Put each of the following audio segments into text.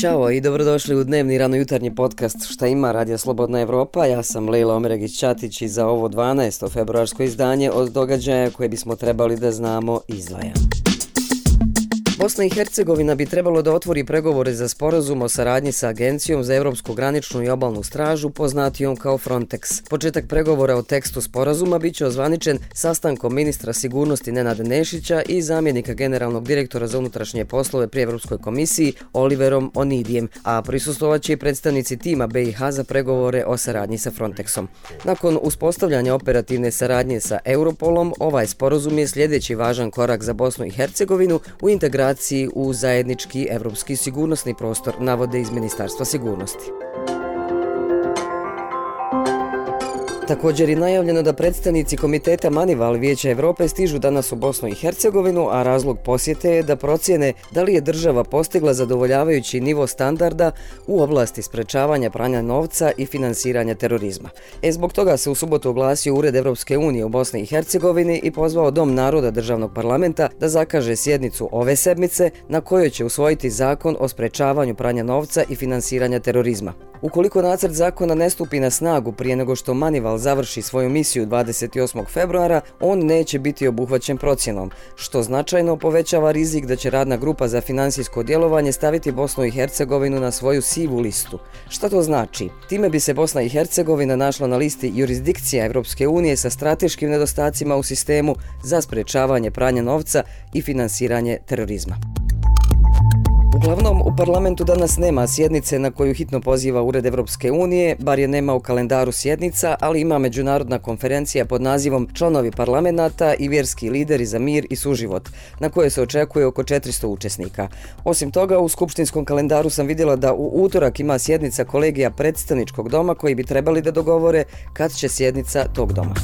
Ćao i dobrodošli u dnevni ranojutarnji podcast Šta ima Radija Slobodna Evropa. Ja sam Leila Omeregić-Ćatić i za ovo 12. februarsko izdanje od događaja koje bismo trebali da znamo izdvajam. Bosna i Hercegovina bi trebalo da otvori pregovore za sporazum o saradnji sa Agencijom za Evropsku graničnu i obalnu stražu, poznatijom kao Frontex. Početak pregovora o tekstu sporazuma biće ozvaničen sastankom ministra sigurnosti Nenada Nešića i zamjenika generalnog direktora za unutrašnje poslove pri Evropskoj komisiji Oliverom Onidijem, a prisustovat će i predstavnici tima BiH za pregovore o saradnji sa Frontexom. Nakon uspostavljanja operativne saradnje sa Europolom, ovaj sporazum je sljedeći važan korak za Bosnu i Hercegovinu u integraciji integraciji u zajednički evropski sigurnosni prostor, navode iz Ministarstva sigurnosti. Također je najavljeno da predstavnici komiteta Manival Vijeća Evrope stižu danas u Bosnu i Hercegovinu, a razlog posjete je da procijene da li je država postigla zadovoljavajući nivo standarda u oblasti sprečavanja pranja novca i finansiranja terorizma. E zbog toga se u subotu oglasio Ured Evropske unije u Bosni i Hercegovini i pozvao Dom naroda državnog parlamenta da zakaže sjednicu ove sedmice na kojoj će usvojiti zakon o sprečavanju pranja novca i finansiranja terorizma. Ukoliko nacrt zakona ne stupi na snagu prije nego što Manival završi svoju misiju 28. februara, on neće biti obuhvaćen procjenom, što značajno povećava rizik da će radna grupa za finansijsko djelovanje staviti Bosnu i Hercegovinu na svoju sivu listu. Šta to znači? Time bi se Bosna i Hercegovina našla na listi jurisdikcija Evropske unije sa strateškim nedostacima u sistemu za sprečavanje pranja novca i finansiranje terorizma. Uglavnom, u parlamentu danas nema sjednice na koju hitno poziva Ured Evropske unije, bar je nema u kalendaru sjednica, ali ima međunarodna konferencija pod nazivom Članovi parlamenta i vjerski lideri za mir i suživot, na koje se očekuje oko 400 učesnika. Osim toga, u skupštinskom kalendaru sam vidjela da u utorak ima sjednica kolegija predstavničkog doma koji bi trebali da dogovore kad će sjednica tog doma.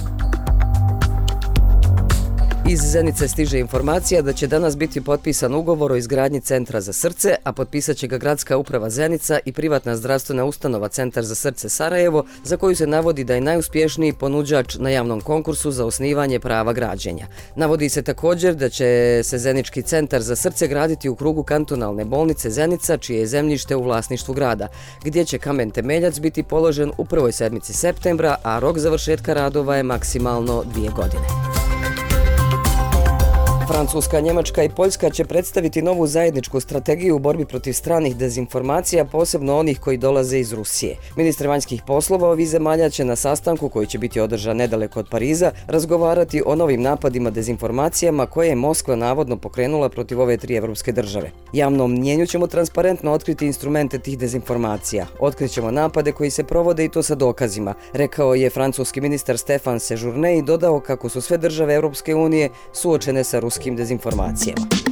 Iz Zenice stiže informacija da će danas biti potpisan ugovor o izgradnji Centra za srce, a potpisat će ga Gradska uprava Zenica i privatna zdravstvena ustanova Centar za srce Sarajevo, za koju se navodi da je najuspješniji ponuđač na javnom konkursu za osnivanje prava građenja. Navodi se također da će se Zenički centar za srce graditi u krugu kantonalne bolnice Zenica, čije je zemljište u vlasništvu grada, gdje će kamen temeljac biti položen u prvoj sedmici septembra, a rok završetka radova je maksimalno dvije godine. Francuska, Njemačka i Poljska će predstaviti novu zajedničku strategiju u borbi protiv stranih dezinformacija, posebno onih koji dolaze iz Rusije. Ministar vanjskih poslova ovih zemalja će na sastanku, koji će biti održan nedaleko od Pariza, razgovarati o novim napadima dezinformacijama koje je Moskva navodno pokrenula protiv ove tri evropske države. Javnom mnjenju ćemo transparentno otkriti instrumente tih dezinformacija. Otkrićemo napade koji se provode i to sa dokazima, rekao je francuski ministar Stefan Sejourne i dodao kako su sve države Evropske unije suočene sa ruskim ruskim dezinformacijama.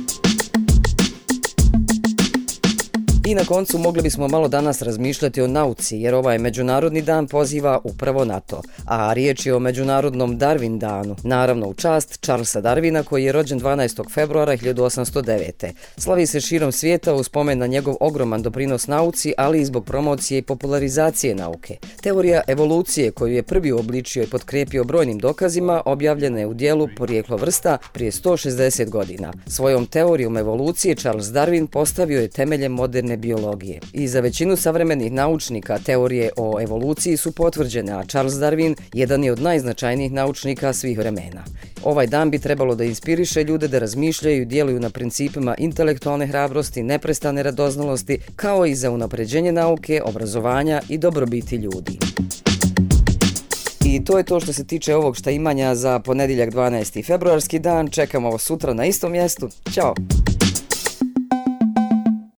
I na koncu mogli bismo malo danas razmišljati o nauci, jer ovaj Međunarodni dan poziva upravo na to. A riječ je o Međunarodnom Darwin danu, naravno u čast Charlesa Darwina koji je rođen 12. februara 1809. Slavi se širom svijeta u spomen na njegov ogroman doprinos nauci, ali i zbog promocije i popularizacije nauke. Teorija evolucije koju je prvi obličio i podkrepio brojnim dokazima objavljena je u dijelu Porijeklo vrsta prije 160 godina. Svojom teorijom evolucije Charles Darwin postavio je temelje moderne biologije. I za većinu savremenih naučnika teorije o evoluciji su potvrđene, a Charles Darwin jedan je od najznačajnijih naučnika svih vremena. Ovaj dan bi trebalo da inspiriše ljude da razmišljaju i djeluju na principima intelektualne hrabrosti, neprestane radoznalosti, kao i za unapređenje nauke, obrazovanja i dobrobiti ljudi. I to je to što se tiče ovog šta imanja za ponedjeljak 12. februarski dan. Čekamo vas sutra na istom mjestu. Ćao!